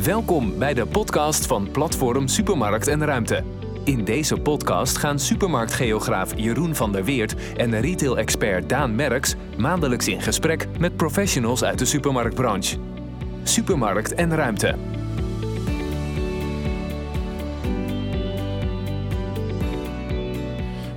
Welkom bij de podcast van Platform Supermarkt en Ruimte. In deze podcast gaan supermarktgeograaf Jeroen van der Weert en retail-expert Daan Merks maandelijks in gesprek met professionals uit de supermarktbranche. Supermarkt en Ruimte.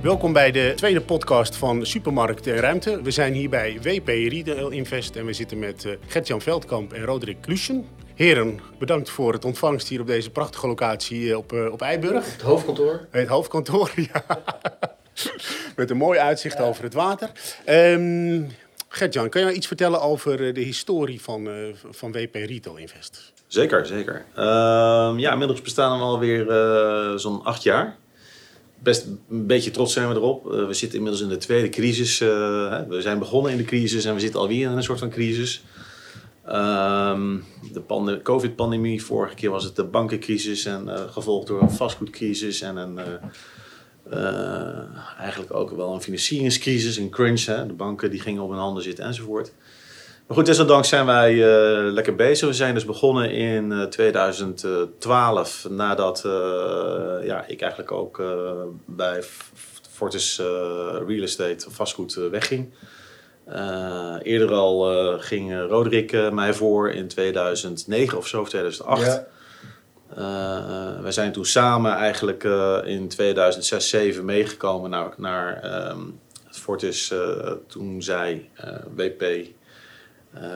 Welkom bij de tweede podcast van Supermarkt en Ruimte. We zijn hier bij WP Retail Invest en we zitten met uh, Gert-Jan Veldkamp en Roderick Kluschen. Heren, bedankt voor het ontvangst hier op deze prachtige locatie eh, op, uh, op Eiburg. Het hoofdkantoor. Het hoofdkantoor, ja. met een mooi uitzicht over het water. Um, Gert-Jan, kan je iets vertellen over de historie van, uh, van WP Retail Invest? Zeker, zeker. Uh, ja, inmiddels bestaan we alweer uh, zo'n acht jaar. Best een beetje trots zijn we erop. Uh, we zitten inmiddels in de tweede crisis. we zijn begonnen in de crisis en we zitten alweer in een soort van crisis. Um, de COVID-pandemie, vorige keer was het de bankencrisis en gevolgd door een vastgoedcrisis en een uh, eigenlijk ook wel een financieringscrisis, een crunch. Hè? De banken die gingen op hun handen zitten enzovoort. Maar goed, desondanks zijn wij lekker bezig. We zijn dus begonnen in uh, 2012, nadat ja, ik eigenlijk ook bij Fortis Real Estate vastgoed wegging. Eerder al ging Roderick mij voor in 2009 of zo, of 2008. Ja. Uh, wij zijn toen samen eigenlijk uh, in 2006, 2007 meegekomen naar, naar um, het Fortis uh, toen zij WP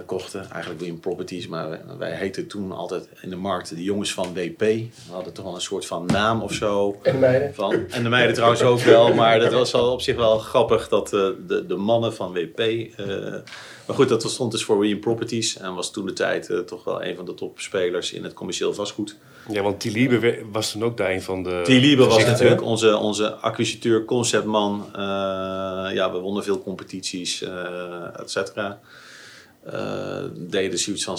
kochten. Eigenlijk Win Properties, maar wij, wij heten toen altijd in de markt de jongens van WP. We hadden toch wel een soort van naam of zo. En de meiden. Van, en de meiden trouwens ook wel, maar dat was al op zich wel grappig dat de, de mannen van WP maar goed, dat stond dus voor Win Properties en was toen de tijd uh, toch wel een van de topspelers in het commercieel vastgoed. Ja, want Liebe was toen ook daar een van de. Liebe was natuurlijk onze, onze acquisiteur, conceptman. Uh, ja, we wonnen veel competities, uh, et cetera. Deden zoiets van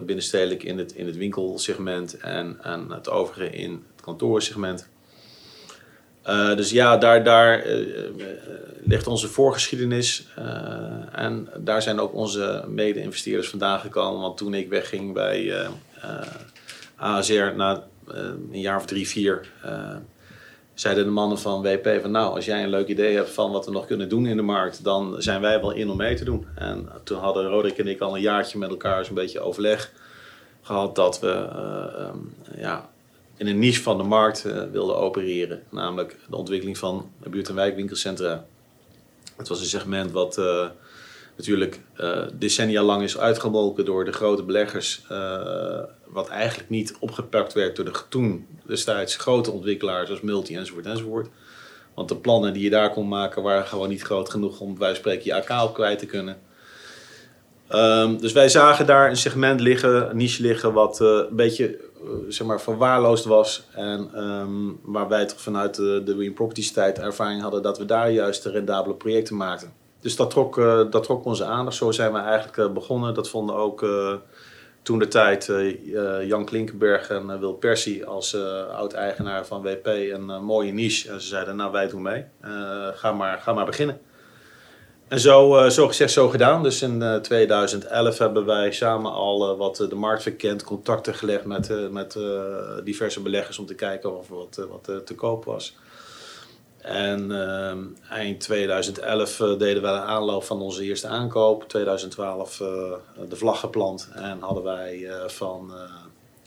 70% binnenstedelijk in het, in het winkelsegment en, en het overige in het kantoorsegment. Uh, dus ja, daar, daar ligt onze voorgeschiedenis. En daar zijn ook onze mede-investeerders vandaan gekomen. Want toen ik wegging bij ASR na een jaar of drie, vier, zeiden de mannen van WP van nou, als jij een leuk idee hebt van wat we nog kunnen doen in de markt, dan zijn wij wel in om mee te doen. En toen hadden Roderick en ik al een jaartje met elkaar zo'n beetje overleg gehad dat we um, ja, in een niche van de markt uh, wilden opereren. Namelijk de ontwikkeling van buurt- en wijkwinkelcentra. Het was een segment wat uh, natuurlijk uh, decennia lang is uitgemolken door de grote beleggers. wat eigenlijk niet opgepakt werd door de toen destijds grote ontwikkelaars zoals Multi enzovoort enzovoort. Want de plannen die je daar kon maken waren gewoon niet groot genoeg om bij spreken je AK op kwijt te kunnen. Um, dus wij zagen daar een segment liggen, een niche liggen, wat een beetje zeg maar, verwaarloosd was. En um, waar wij toch vanuit de, de Win Properties tijd ervaring hadden dat we daar juist de rendabele projecten maakten. Dus dat trok, uh, dat trok onze aandacht. Zo zijn we eigenlijk uh, begonnen. Dat vonden ook uh, toen de tijd Jan Klinkenberg en Wil Persie als oud-eigenaar van WP een mooie niche. En ze zeiden, nou wij doen mee. ga, maar, ga maar beginnen. En zo, zo gezegd, zo gedaan. Dus in uh, 2011 hebben wij samen al wat de markt verkend, contacten gelegd met, met diverse beleggers om te kijken of wat, wat te koop was. En eind 2011 deden we een aanloop van onze eerste aankoop. 2012 de vlag geplant en hadden wij van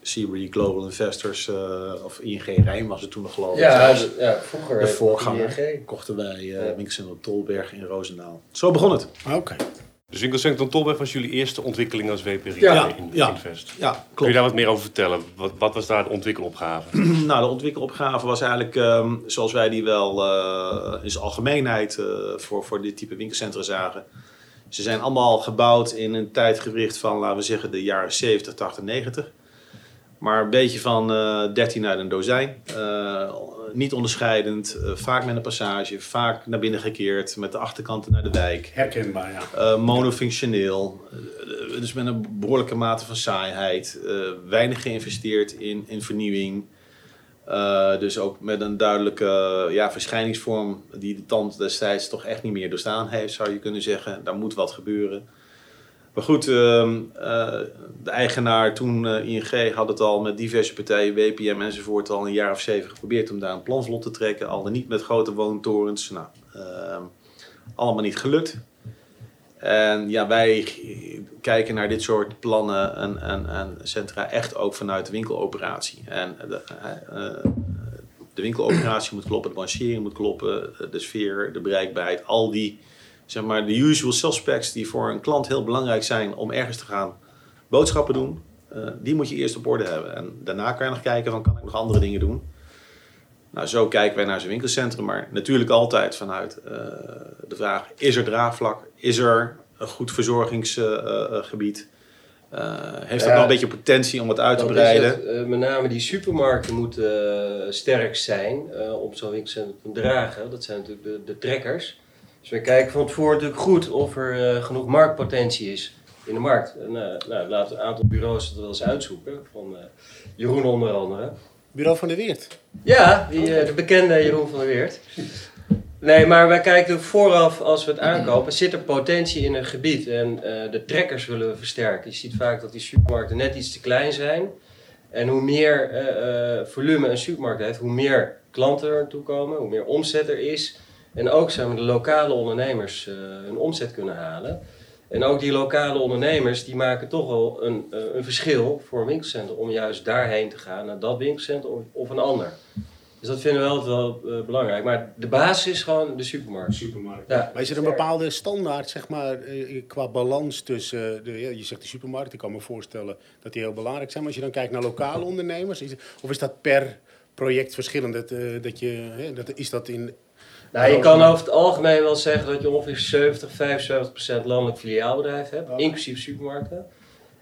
Seabury Global Investors, uh, of ING Rijn was het toen nog geloof ik. Ja, de, ja vroeger. De voorganger. ING. Kochten wij uh, ja. Tolberg in Roosendaal. Zo begon het. Oké. Okay. Dus winkelcentrum Tolberg was jullie eerste ontwikkeling als WP ja. in ja. Invest. Ja, klopt. Kun je daar wat meer over vertellen? Wat, wat was daar de ontwikkelopgave? nou, de ontwikkelopgave was eigenlijk um, zoals wij die wel uh, in zijn algemeenheid voor, voor dit type winkelcentra zagen. Ze zijn allemaal gebouwd in een tijdgewricht van, laten we zeggen, de jaren 70, 80, 90. Maar een beetje van uh, 13 uit een dozijn. Uh, niet onderscheidend, uh, vaak met een passage, vaak naar binnen gekeerd, met de achterkanten naar de wijk. Herkenbaar, ja. Uh, monofunctioneel, dus met een behoorlijke mate van saaiheid. weinig geïnvesteerd in, in vernieuwing. dus ook met een duidelijke ja, verschijningsvorm die de tand destijds toch echt niet meer doorstaan heeft, zou je kunnen zeggen. Daar moet wat gebeuren. Maar goed, ehm, eh, de eigenaar toen eh, ING had het al met diverse partijen, WPM enzovoort, al een jaar of zeven geprobeerd om daar een plan vlot te trekken. Al dan niet met grote woontorens. Nou, ehm, allemaal niet gelukt. En ja, wij kijken naar dit soort plannen en, en, en centra echt ook vanuit de winkeloperatie. En de, eh, eh, de winkeloperatie moet kloppen, de branchering moet kloppen, de sfeer, de bereikbaarheid, al die, zeg maar, de usual suspects die voor een klant heel belangrijk zijn om ergens te gaan boodschappen doen, eh, die moet je eerst op orde hebben. En daarna kan je nog kijken van, kan ik nog andere dingen doen? Nou, zo kijken wij naar zijn winkelcentrum, maar natuurlijk altijd vanuit eh, de vraag, is er draagvlak? Is er een goed verzorgingsgebied? heeft dat Ja. nog een beetje potentie om het uit te breiden? het, eh, met name die supermarkten moeten eh, sterk zijn eh, om zo'n winkelcentrum te dragen. Dat zijn natuurlijk de, de trekkers. Dus we kijken van tevoren natuurlijk goed of er eh, genoeg marktpotentie is in de markt. En, eh, nou, laten we een aantal bureaus dat wel eens uitzoeken. Van eh, Jeroen onder andere. Bureau van de Weert. Ja, die, de bekende Jeroen van der Weert. Nee, maar wij kijken vooraf als we het aankopen, zit er potentie in een gebied en de trekkers willen we versterken. Je ziet vaak dat die supermarkten net iets te klein zijn. En hoe meer volume een supermarkt heeft, hoe meer klanten er naartoe komen, hoe meer omzet er is. En ook zijn we de lokale ondernemers eh, hun omzet kunnen halen. En ook die lokale ondernemers die maken toch wel een, eh, een verschil voor een winkelcentrum om juist daarheen te gaan, naar dat winkelcentrum of, of een ander. Dus dat vinden we altijd wel eh, belangrijk. Maar de basis is gewoon de supermarkt. Supermarkt. Ja. Maar is er een bepaalde standaard, zeg maar, eh, qua balans tussen, de, ja, je zegt de supermarkt, ik kan me voorstellen dat die heel belangrijk zijn. Maar als je dan kijkt naar lokale ondernemers, is, of is dat per project verschillend? Dat, dat je, hè, dat, is dat in... Nou, je kan over het algemeen wel zeggen dat je ongeveer 70, 75 procent landelijk filiaalbedrijf hebt, Ja. inclusief supermarkten.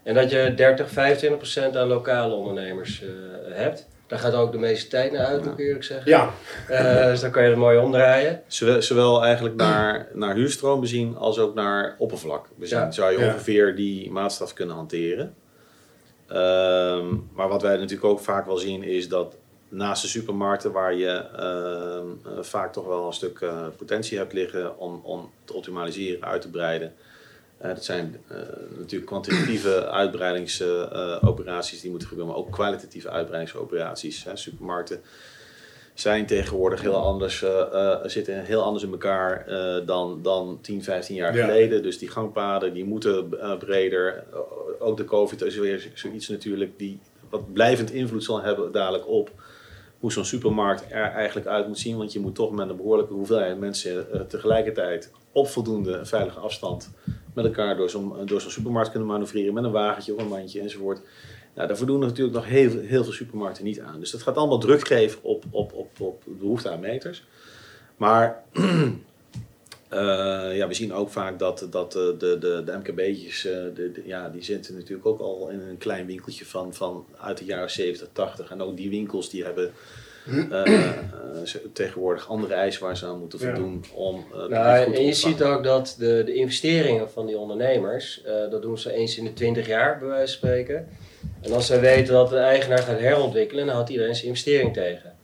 En dat je 30, 25 procent aan lokale ondernemers eh, hebt. Daar gaat ook de meeste tijd naar uit, moet ik eerlijk zeggen. Ja, Eh, dus dan kan je het mooi omdraaien. Zowel, zowel eigenlijk naar, naar huurstroom bezien als ook naar oppervlak bezien. Ja. Zou je Ja. ongeveer die maatstaf kunnen hanteren. Ehm, maar wat wij natuurlijk ook vaak wel zien is dat naast de supermarkten waar je ehm, eh, vaak toch wel een stuk eh, potentie hebt liggen om, om te optimaliseren, uit te breiden. Eh, dat zijn natuurlijk kwantitatieve uitbreidingsoperaties die moeten gebeuren, maar ook kwalitatieve uitbreidingsoperaties. Hè. Supermarkten zijn tegenwoordig heel anders, zitten heel anders in elkaar dan, dan 10, 15 jaar Ja. geleden. Dus die gangpaden die moeten breder. Ook de COVID is weer zoiets natuurlijk die wat blijvend invloed zal hebben dadelijk op hoe zo'n supermarkt er eigenlijk uit moet zien. Want je moet toch met een behoorlijke hoeveelheid mensen eh, tegelijkertijd op voldoende veilige afstand met elkaar door zo'n door zo'n supermarkt kunnen manoeuvreren met een wagentje of een mandje enzovoort. Nou, daar voldoen natuurlijk nog heel, heel veel supermarkten niet aan. Dus dat gaat allemaal druk geven op, op, op, op behoefte aan meters. Maar eh, ja, we zien ook vaak dat, dat eh, de, de, de MKB'tjes, eh, de, de- ja, die zitten natuurlijk ook al in een klein winkeltje van, van uit de jaren 70, 80. En ook die winkels die hebben ze- tegenwoordig andere eisen waar ze aan moeten Ja. voldoen om eh, het Nou, goed te en je ziet ook dat de, de investeringen van die ondernemers, eh, dat doen ze eens in de 20 jaar, bij wijze van spreken. En als zij weten dat de eigenaar gaat herontwikkelen, dan houdt iedereen zijn investering tegen.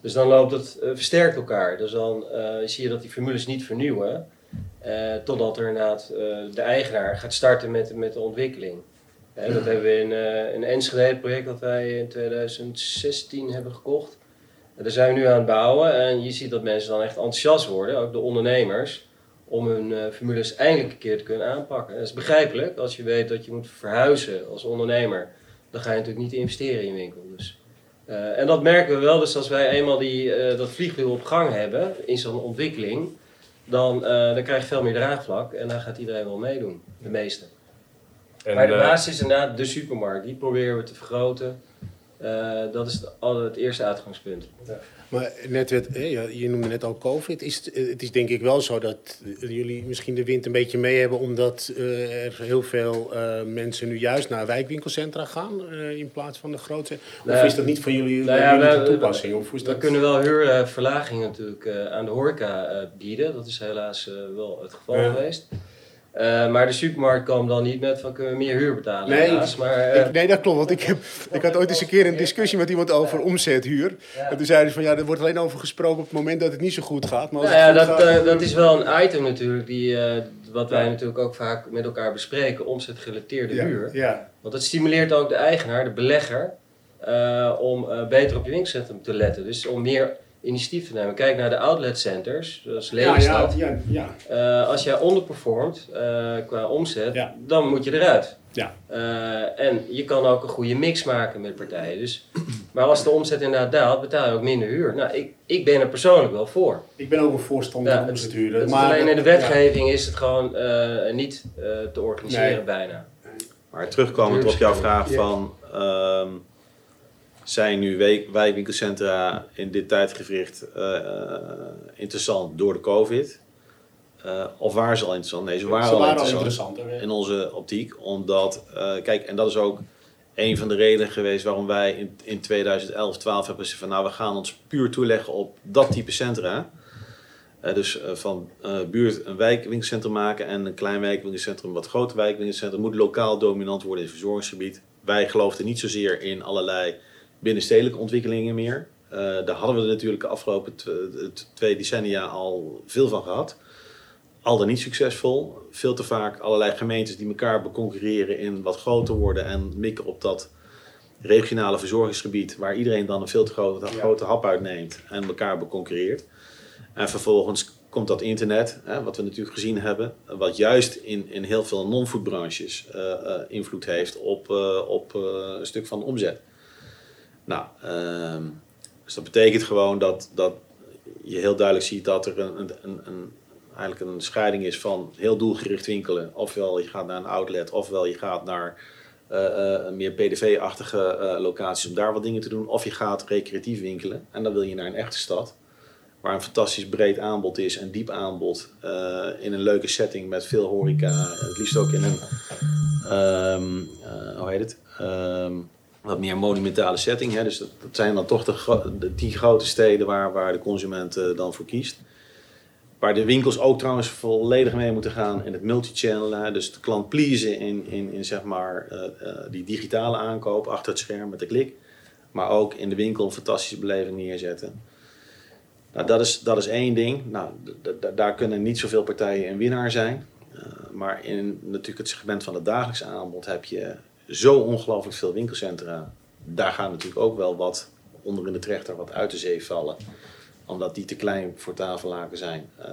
Dus dan loopt het eh, versterkt elkaar. Dus dan eh, zie je dat die formules niet vernieuwen, eh, totdat er inderdaad de eigenaar gaat starten met, met de ontwikkeling. Dat hebben we in een Enschede project dat wij in 2016 hebben gekocht. En daar zijn we nu aan het bouwen en je ziet dat mensen dan echt enthousiast worden, ook de ondernemers, om hun formules eindelijk een keer te kunnen aanpakken. Dat is begrijpelijk, als je weet dat je moet verhuizen als ondernemer, dan ga je natuurlijk niet investeren in je. Dus. Eh, en dat merken we wel, dus als wij eenmaal die, eh, dat vliegwiel op gang hebben in zo'n ontwikkeling, dan, eh, dan krijg je veel meer draagvlak en dan gaat iedereen wel meedoen, de meeste. En, maar de basis is inderdaad de supermarkt, die proberen we te vergroten. Eh, dat is het, het eerste uitgangspunt. Maar net werd, je noemde net al COVID. Is, het- het is denk ik wel zo dat eh, jullie misschien de wind een beetje mee hebben... omdat eh, er heel veel eh, mensen nu juist naar wijkwinkelcentra gaan... eh, in plaats van de grote... Of Nou is dat niet van jullie, nou ja, jullie we- van toepassing? Of is We dat? kunnen wel huurverlagingen natuurlijk eh, aan de horeca eh, bieden. Dat is helaas eh, wel het geval Ja. geweest. Eh, maar de supermarkt kwam dan niet met van kunnen we meer huur betalen Nee, helaas. Maar, eh, Ik- nee, dat klopt. Want ik, heb, ik had ooit eens een keer een discussie met iemand over omzethuur. ja. En toen zeiden ze van ja, er wordt alleen over gesproken op het moment dat het niet zo goed gaat. Maar als Nou ja, goed dat, gaat, eh, dat is wel een item natuurlijk die, wat wij natuurlijk ook vaak met elkaar bespreken, omzetgerelateerde huur. ja, Want het stimuleert ook de eigenaar, de belegger, om beter op je winkelcentrum te letten. Dus om meer initiatief te nemen. Kijk naar de outletcenters, zoals ja, Lelystad. ja, ja, ja. Eh, als jij onderperformt eh, qua omzet, Ja. dan moet je eruit. Ja. Eh, en je kan ook een goede mix maken met partijen. Dus, maar als de omzet inderdaad daalt, betaal je ook minder huur. Nou, ik, ik ben er persoonlijk wel voor. Ik ben ook een voorstander van het- omzethuren. Het is maar- alleen in de ja. wetgeving is het gewoon eh, niet eh, te organiseren Nee. bijna. Maar terugkomend op jouw vraag Ja. van... ehm, zijn nu wijk- wijkwinkelcentra in dit tijdgevricht eh, interessant door de COVID? Eh, of waren ze al interessant? Nee, ze waren, Ze al waren al interessant in onze optiek. Omdat, kijk, en dat is ook een van de redenen geweest waarom wij in, in 2011, 12 hebben gezegd van nou, we gaan ons puur toeleggen op dat type centra. Dus van buurt een wijkwinkelcentrum maken en een klein wijkwinkelcentrum, wat groter wijkwinkelcentrum, moet lokaal dominant worden in het verzorgingsgebied. Wij geloofden niet zozeer in allerlei binnenstedelijke ontwikkelingen meer. Eh, daar hadden we natuurlijk de afgelopen twee decennia al veel van gehad. Al dan niet succesvol. Veel te vaak allerlei gemeentes die elkaar beconcurreren in wat groter worden en mikken op dat regionale verzorgingsgebied, waar iedereen dan een veel te grote, Ja. grote hap uitneemt en elkaar beconcurreert. En vervolgens komt dat internet, hè, wat we natuurlijk gezien hebben, wat juist in, in heel veel non-foodbranches eh, eh, invloed heeft op, op een stuk van de omzet. Nou, ehm, dus dat betekent gewoon dat, dat je heel duidelijk ziet dat er een, een, een, een- eigenlijk een scheiding is van heel doelgericht winkelen. Ofwel je gaat naar een outlet, ofwel je gaat naar eh, eh, meer PDV-achtige eh, locaties om daar wat dingen te doen. Of je gaat recreatief winkelen en dan wil je naar een echte stad. Waar een fantastisch breed aanbod is, een diep aanbod. in een leuke setting met veel horeca. Het liefst ook in een, ehm, eh, hoe heet het? Ehm, wat meer monumentale setting. Hè? Dus dat, zijn dan toch de, de die grote steden waar, waar de consument eh, dan voor kiest. Waar de winkels ook trouwens volledig mee moeten gaan in het multichannel. hè. Dus de klant pleasen in, in, in zeg maar, eh, eh, die digitale aankoop achter het scherm met de klik. Maar ook in de winkel een fantastische beleving neerzetten. Nou, dat is, dat is één ding. Nou, daar kunnen niet zoveel partijen een winnaar zijn. Maar in natuurlijk het segment van het dagelijks aanbod heb je zo ongelooflijk veel winkelcentra. Daar gaat natuurlijk ook wel wat onder in de trechter wat uit de zee vallen. Omdat die te klein voor tafellaken zijn. Eh,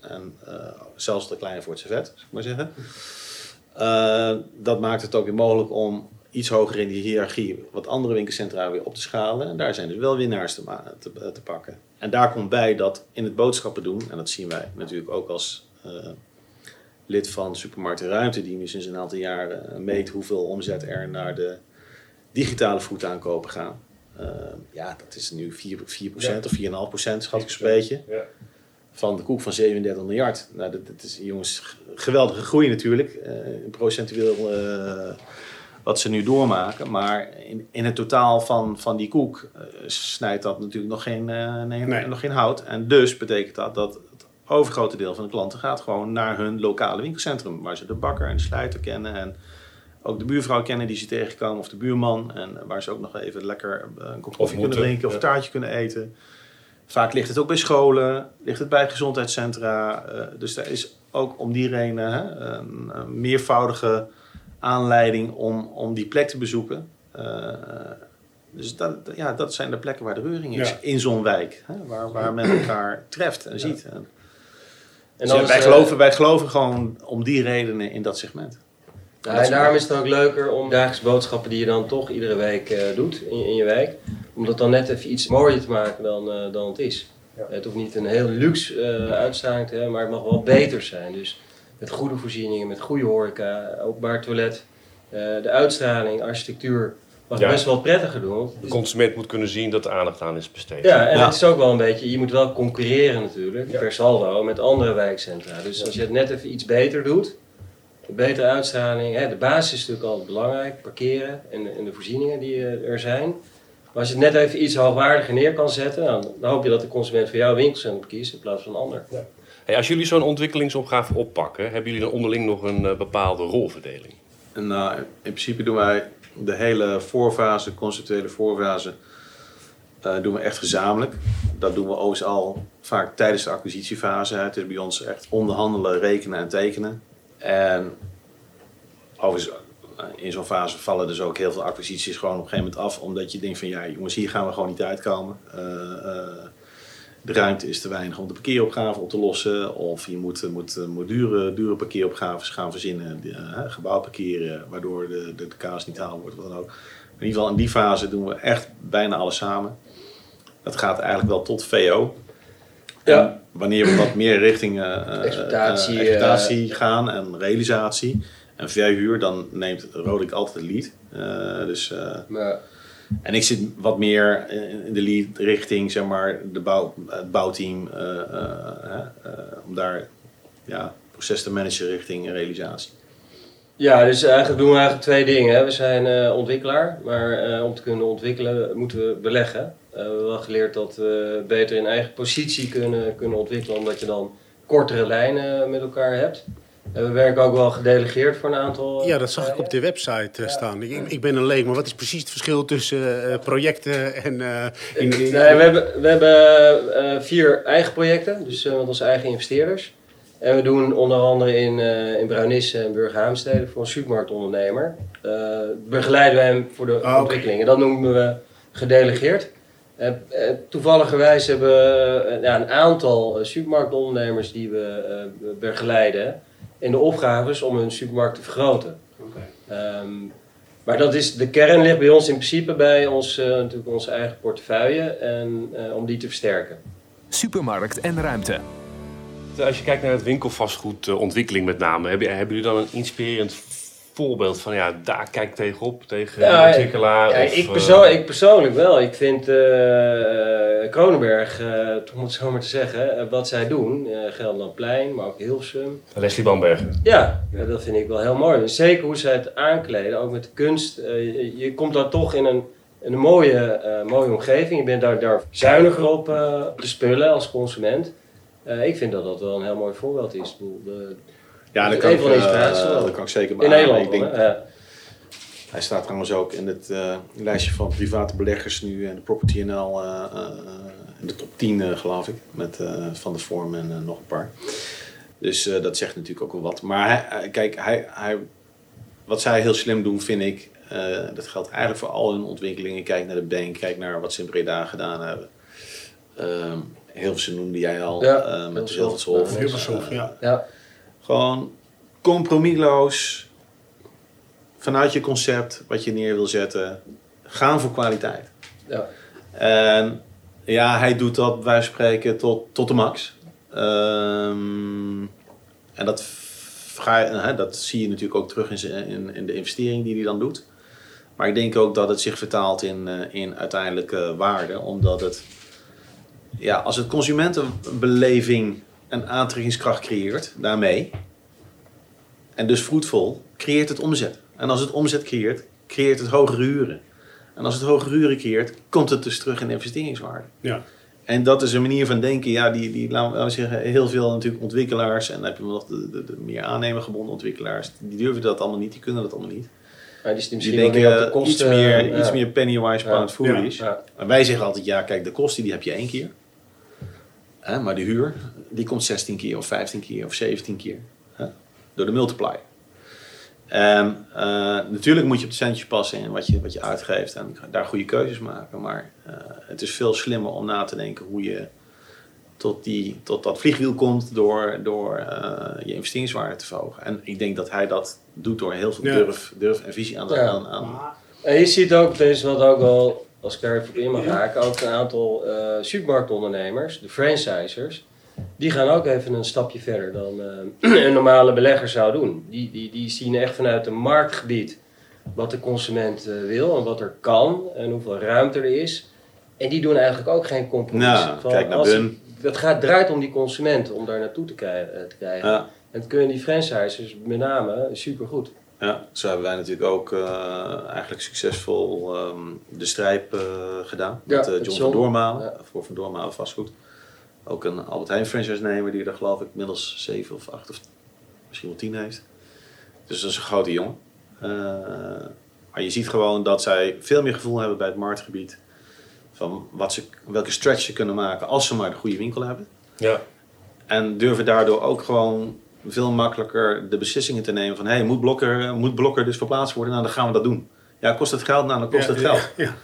en eh, zelfs te klein voor het servet, zou ik maar zeggen. Eh, dat maakt het ook weer mogelijk om iets hoger in die hiërarchie wat andere winkelcentra weer op te schalen. En daar zijn dus wel winnaars te, te, pakken. En daar komt bij dat in het boodschappen doen, en dat zien wij natuurlijk ook als lid van Supermarkt en Ruimte, die nu sinds een aantal jaren eh, meet hoeveel omzet er naar de digitale voetaankopen gaan. Eh, ja, dat is nu 4, 4% of 4,5% schat ik zo'n beetje Ja. van de koek van 37 miljard. Nou, dat, dat is jongens geweldige groei natuurlijk, eh, procentueel wat ze nu doormaken. Maar in, in het totaal van, van die koek snijdt dat natuurlijk nog geen, nee, Nee. nog geen hout. En dus betekent dat dat het overgrote deel van de klanten gaat gewoon naar hun lokale winkelcentrum. Waar ze de bakker en de sluiter kennen en ook de buurvrouw kennen die ze tegenkomen of de buurman. En waar ze ook nog even lekker eh, een kop koffie kunnen drinken of een taartje kunnen eten. Vaak ligt het ook bij scholen, ligt het bij gezondheidscentra. eh, dus er is ook om die reden hè, een, een meervoudige aanleiding om, om die plek te bezoeken. Eh, dus dat, ja, dat zijn de plekken waar de reuring is Ja. in zo'n wijk. Hè, waar, waar men elkaar treft en ziet. En, En dus ja, wij, eh, geloven, wij geloven gewoon om die redenen in dat segment. Ja, en daarom is het ook leuker om dagelijks boodschappen die je dan toch iedere week eh, doet in je, in je wijk, om dat dan net even iets mooier te maken dan, eh, dan het is. Ja. Het hoeft niet een heel luxe eh uitstraling te hebben, maar het mag wel beter zijn. Dus met goede voorzieningen, met goede horeca, openbaar toilet, eh, de uitstraling, architectuur mag Ja. best wel prettiger doen. De consument moet kunnen zien dat er aandacht aan is besteed. Ja, en Ja. het is ook wel een beetje, je moet wel concurreren natuurlijk, Ja. per saldo, met andere wijkcentra. Dus Ja. als je het net even iets beter doet, een betere uitstraling, hè, de basis is natuurlijk altijd belangrijk, parkeren en, en de voorzieningen die eh, er zijn. Maar als je het net even iets hoogwaardiger neer kan zetten, dan, dan hoop je dat de consument voor jouw winkelcentrum kiest in plaats van een ander. Hey, als jullie zo'n ontwikkelingsopgave oppakken, hebben jullie dan onderling nog een eh, bepaalde rolverdeling? En nou, in principe doen wij de hele voorfase, conceptuele voorfase, eh, doen we echt gezamenlijk. dat doen we overigens al vaak tijdens de acquisitiefase. Het is bij ons echt onderhandelen, rekenen en tekenen. En overigens, eh, in zo'n fase vallen dus ook heel veel acquisities gewoon op een gegeven moment af. Omdat je denkt van ja jongens, hier gaan we gewoon niet uitkomen. Eh, de ruimte is te weinig om de parkeeropgave op te lossen. Of je moet, moet, moet dure, dure parkeeropgaves gaan verzinnen. Uh, gebouw parkeren, waardoor de, de, de kaas niet haal wordt. Wat dan ook. In ieder geval in die fase doen we echt bijna alles samen. Dat gaat eigenlijk wel tot VO. Ja. En wanneer we wat meer richting uh, Exploitatie, uh, exploitatie gaan en realisatie en verhuur, dan neemt Roderick altijd het lead. Dus, maar, en ik zit wat meer in de lead richting zeg maar, de bouw, het bouwteam, om daar ja, proces te managen richting realisatie. Ja, dus eigenlijk doen we eigenlijk twee dingen. We zijn ontwikkelaar, maar om te kunnen ontwikkelen moeten we beleggen. We hebben wel geleerd dat we beter in eigen positie kunnen, kunnen ontwikkelen, omdat je dan kortere lijnen met elkaar hebt. En we werken ook wel gedelegeerd voor een aantal. Ja, dat zag ik op de website staan. Ik, ik, ben een leek, maar wat is precies het verschil tussen projecten en. In, in... Nee, we hebben, we hebben vier eigen projecten, dus met onze eigen investeerders. En we doen onder andere in, in Bruinisse en Burghaamstede voor een supermarktondernemer. Begeleiden we hem voor de Ah, oké. ontwikkeling. En dat noemen we gedelegeerd. Toevalligerwijs hebben we ja, een aantal supermarktondernemers die we begeleiden in de opgaves om hun supermarkt te vergroten. Um, maar dat is, de kern ligt bij ons in principe bij ons, natuurlijk onze eigen portefeuille en om die te versterken. Supermarkt en ruimte. Als je kijkt naar het winkelvastgoedontwikkeling met name, hebben, hebben jullie dan een inspirerend voorbeeld van ja, daar kijk tegenop, tegen Ja, ontwikkelaar? Ja, of, ik, eh, persoon, ik persoonlijk wel. Ik vind eh Kronenberg, eh, om het zo maar te zeggen, wat zij doen, Gelderlandplein, maar ook Hilversum. Leslie Bambergen. Ja, ja, dat vind ik wel heel mooi. Zeker hoe zij het aankleden, ook met de kunst. Je, je komt daar toch in een, een mooie, mooie omgeving. Je bent daar, daar zuiniger op de spullen als consument. Ik vind dat dat wel een heel mooi voorbeeld is. Ik bedoel, de- Ja, Dat kan, ik, eh, dat kan ik zeker in beamen. Nederland. Ik denk, hoor, hè? Ja. Hij staat trouwens ook in het eh, lijstje van private beleggers nu en de Property NL eh, eh, in de top 10 eh, geloof ik. Met eh, Van de Vorm en nog een paar. Dus eh, dat zegt natuurlijk ook wel wat. Maar hij, kijk, hij, hij, wat zij heel slim doen vind ik, eh, dat geldt eigenlijk voor al hun ontwikkelingen. Kijk naar de Bank, kijk naar wat ze in Breda gedaan hebben. Ehm Hilversum noemde jij al, Ja, eh, met de Hilversum. Hilvershof, ja. Ja. Gewoon compromisloos vanuit je concept wat je neer wil zetten, gaan voor kwaliteit. Ja. En ja, hij doet dat van spreken tot, tot de max. Ehm, en dat, hè, dat zie je natuurlijk ook terug in, in, in de investering die hij dan doet. Maar ik denk ook dat het zich vertaalt in, eh, in uiteindelijke waarde, omdat het, ja, als het consumentenbeleving een aantrekkingskracht creëert, daarmee, en dus fruitvol, creëert het omzet. En als het omzet creëert, creëert het hogere huren. En als het hogere huren creëert, komt het dus terug in investeringswaarde. Ja. En dat is een manier van denken, ja, die, die laten we zeggen, heel veel natuurlijk ontwikkelaars, en dan heb je nog de, de, de meer aannemergebonden ontwikkelaars, die durven dat allemaal niet, die kunnen dat allemaal niet. Maar die Die denken meer op de eh, kosten. iets, meer, ja. iets meer pennywise, pound Ja. foolish. Ja. En wij zeggen altijd, ja, kijk, de kosten die heb je één keer. Hè, maar de huur, die komt 16 keer of 15 keer of 17 keer. Hè, door de multiplier. En eh, natuurlijk moet je op de centjes passen in wat je, wat je uitgeeft en daar goede keuzes maken. Maar eh, het is veel slimmer om na te denken hoe je tot, die, tot dat vliegwiel komt door, door eh, je investeringswaarde te verhogen. En ik denk dat hij dat doet door heel veel Ja. durf, durf en visie aan, de- Ja. aan, aan En je ziet ook, is wat ook wel, als ik daar even op in mag haken, ook een aantal eh, supermarktondernemers, de franchisers, die gaan ook even een stapje verder dan eh, een normale belegger zou doen. Die, die, die zien echt vanuit een marktgebied wat de consument eh, wil en wat er kan en hoeveel ruimte er is. En die doen eigenlijk ook geen compromis. Nou, Van kijk naar Bun. Het gaat, draait om die consument, om daar naartoe te, krijgen- eh, te krijgen. Ja. En dat kunnen die franchisers met name supergoed. Ja, zo hebben wij natuurlijk ook eigenlijk succesvol ehm, de strijp gedaan. Ja, met John van Doormalen, Ja. voor Van Doormalen vastgoed. Ook een Albert Heijn franchise nemer die er geloof ik inmiddels zeven of acht of misschien wel tien heeft. Dus dat is een grote jongen. Eh, maar je ziet gewoon dat zij veel meer gevoel hebben bij het marktgebied. van wat ze, welke stretch ze kunnen maken als ze maar de goede winkel hebben. Ja. En durven daardoor ook gewoon veel makkelijker de beslissingen te nemen van... hé, hey, moet, blokker, moet blokker dus verplaatst worden? Nou, dan gaan we dat doen. Ja, kost het geld? Nou, dan kost het geld. Ja,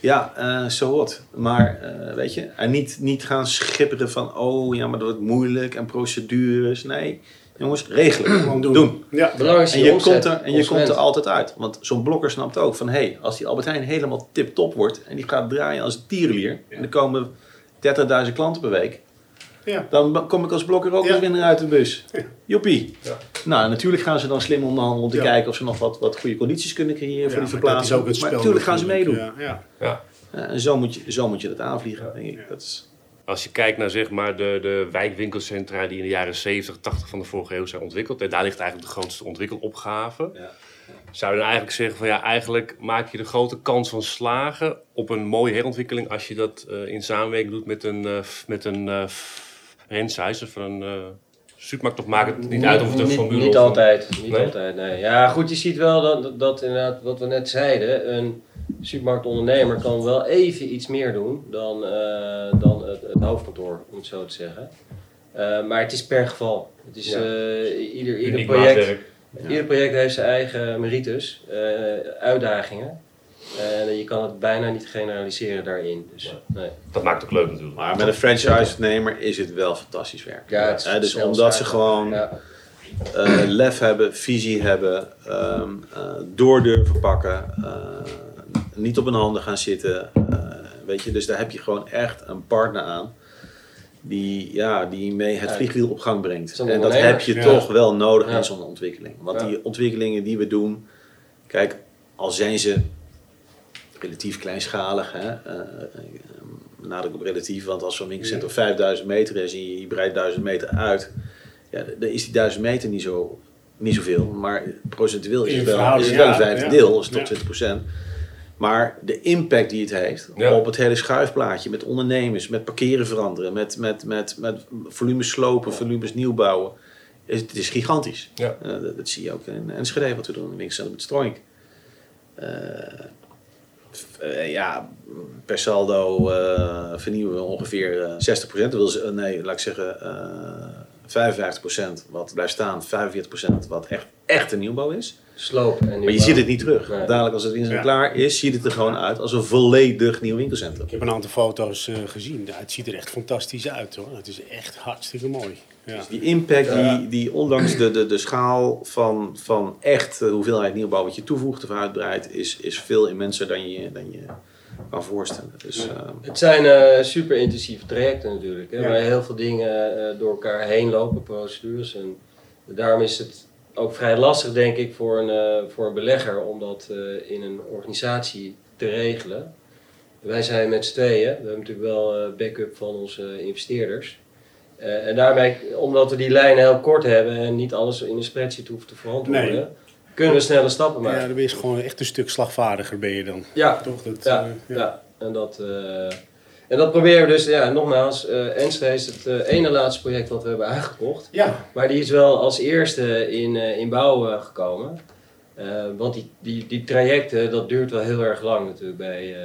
Ja, eh zo wat. Maar, eh, weet je, en niet, niet gaan schipperen van... oh, ja, maar dat wordt moeilijk en procedures. Nee, jongens, regelen. gewoon doen. doen. Ja, En je, omzet, komt er, en je komt er altijd uit. Want zo'n blokker snapt ook van... hé, hey, als die Albert Heijn helemaal tip-top wordt... en die gaat draaien als een tierenlier... en er komen 30.000 klanten per week... ja. dan kom ik als blokker ook Ja. als winnaar uit de bus. Ja. Joepie. Nou, natuurlijk gaan ze dan slim onderhandelen om te Ja. kijken... of ze nog wat, wat goede condities kunnen creëren voor die dat is verplaatsing. ook het spel. maar natuurlijk gaan ze meedoen. Ja, ja. ja. Ja, en zo moet, je, zo moet je dat aanvliegen, denk ik. Dat is, Als je kijkt naar zeg maar, de, de wijkwinkelcentra die in de jaren 70, 80 van de vorige eeuw zijn ontwikkeld. En daar ligt eigenlijk de grootste ontwikkelopgave. Ja. Zou je dan eigenlijk zeggen van ja, eigenlijk maak je de grote kans van slagen op een mooie herontwikkeling als je dat eh, in samenwerking doet met een, eh, f- met een uh, franchise of een eh, supermarkt. Of maakt het niet uit of het een Niet- formule Niet of een- altijd. Niet Nee? altijd, nee. Ja, goed, je ziet wel dat, dat, dat inderdaad, wat we net zeiden, een supermarktondernemer kan wel even iets meer doen dan, eh, dan het, het hoofdkantoor, om het zo te zeggen. Eh, maar het is per geval. Het is, Ja. eh, ieder, ieder, project, ieder project heeft zijn eigen merites, uitdagingen. En je kan het bijna niet generaliseren daarin. Dus, nee. Dat maakt het ook leuk natuurlijk. maar met een franchise-nemer is het wel fantastisch werk. Ja, het is Hè, dus omdat ze gewoon Ja. eh, lef hebben, visie hebben, ehm, eh, door durven pakken, eh, niet op hun handen gaan zitten. eh, weet je, dus daar heb je gewoon echt een partner aan. Die, ja, die mee het vliegwiel op gang brengt. En dat heb je ja. toch wel nodig Ja. in zo'n ontwikkeling. Want Ja. die ontwikkelingen die we doen, kijk, al zijn ze relatief kleinschalig, hè, eh, nadruk op relatief, want als zo'n winkelcentrum 5000 meter is en je, je breidt 1000 meter uit, ja, dan is die 1000 meter niet, zo, niet zoveel, maar procentueel is het wel, is het wel een vijfde ja. deel, is tot Ja. 20 procent. Maar de impact die het heeft Ja. op het hele schuifplaatje, met ondernemers, met parkeren veranderen, met, met, met, met volumes slopen, volumes nieuw bouwen, is, het is gigantisch. Ja. Eh, dat, dat zie je ook in Enschede, wat we doen in de winkelcentrum met Stroink. Eh, eh, ja, per saldo eh, vernieuwen we ongeveer eh 60%. Dat wil nee, laat ik zeggen eh 55% wat blijft staan, 45% wat echt, echt een nieuwbouw is. Sloop. En Maar je ziet het niet terug. Nee. Dadelijk als het winkelcentrum Ja. klaar is, ziet het er gewoon uit als een volledig nieuw winkelcentrum. Ik heb een aantal foto's eh, gezien. Ja, Het ziet er echt fantastisch uit hoor. Het is echt hartstikke mooi. Ja. Dus die impact, die, die ondanks de, de, de schaal van, van echt de hoeveelheid nieuwbouw wat je toevoegt of uitbreidt, is, is veel immenser dan je, dan je kan voorstellen. Dus, eh, Het zijn eh, super intensieve trajecten natuurlijk, hè, Ja. waar heel veel dingen eh, door elkaar heen lopen, procedures. En daarom is het ook vrij lastig, denk ik, voor een, eh, voor een belegger om dat eh, in een organisatie te regelen. Wij zijn met z'n tweeën, we hebben natuurlijk wel eh, backup van onze investeerders. En daarmee, omdat we die lijnen heel kort hebben en niet alles in een spreadsheet hoeft te verantwoorden, Nee. kunnen we snelle stappen Ja, maken. dan ben je gewoon echt een stuk slagvaardiger ben je dan. Ja, Toch? Dat, ja, ja. En, dat, en dat proberen we dus, ja, nogmaals, eh Enschede is het eh, ene laatste project wat we hebben aangekocht. ja. Maar die is wel als eerste in, eh, in bouw gekomen. Want die, die, die trajecten, dat duurt wel heel erg lang natuurlijk bij,